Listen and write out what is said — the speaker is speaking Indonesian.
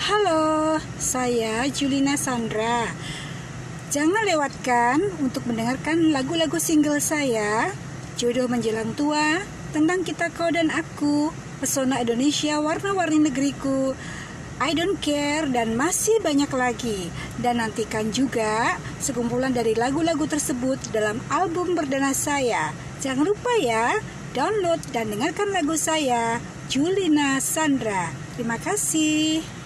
Halo, saya Julina Sandra. Jangan lewatkan untuk mendengarkan lagu-lagu single saya, Jodoh Menjelang Tua, Tentang Kita Kau dan Aku, Pesona Indonesia, Warna-Warni Negeriku, I Don't Care, dan masih banyak lagi. Dan nantikan juga sekumpulan dari lagu-lagu tersebut dalam album perdana saya. Jangan lupa ya, download dan dengarkan lagu saya, Julina Sandra. Terima kasih.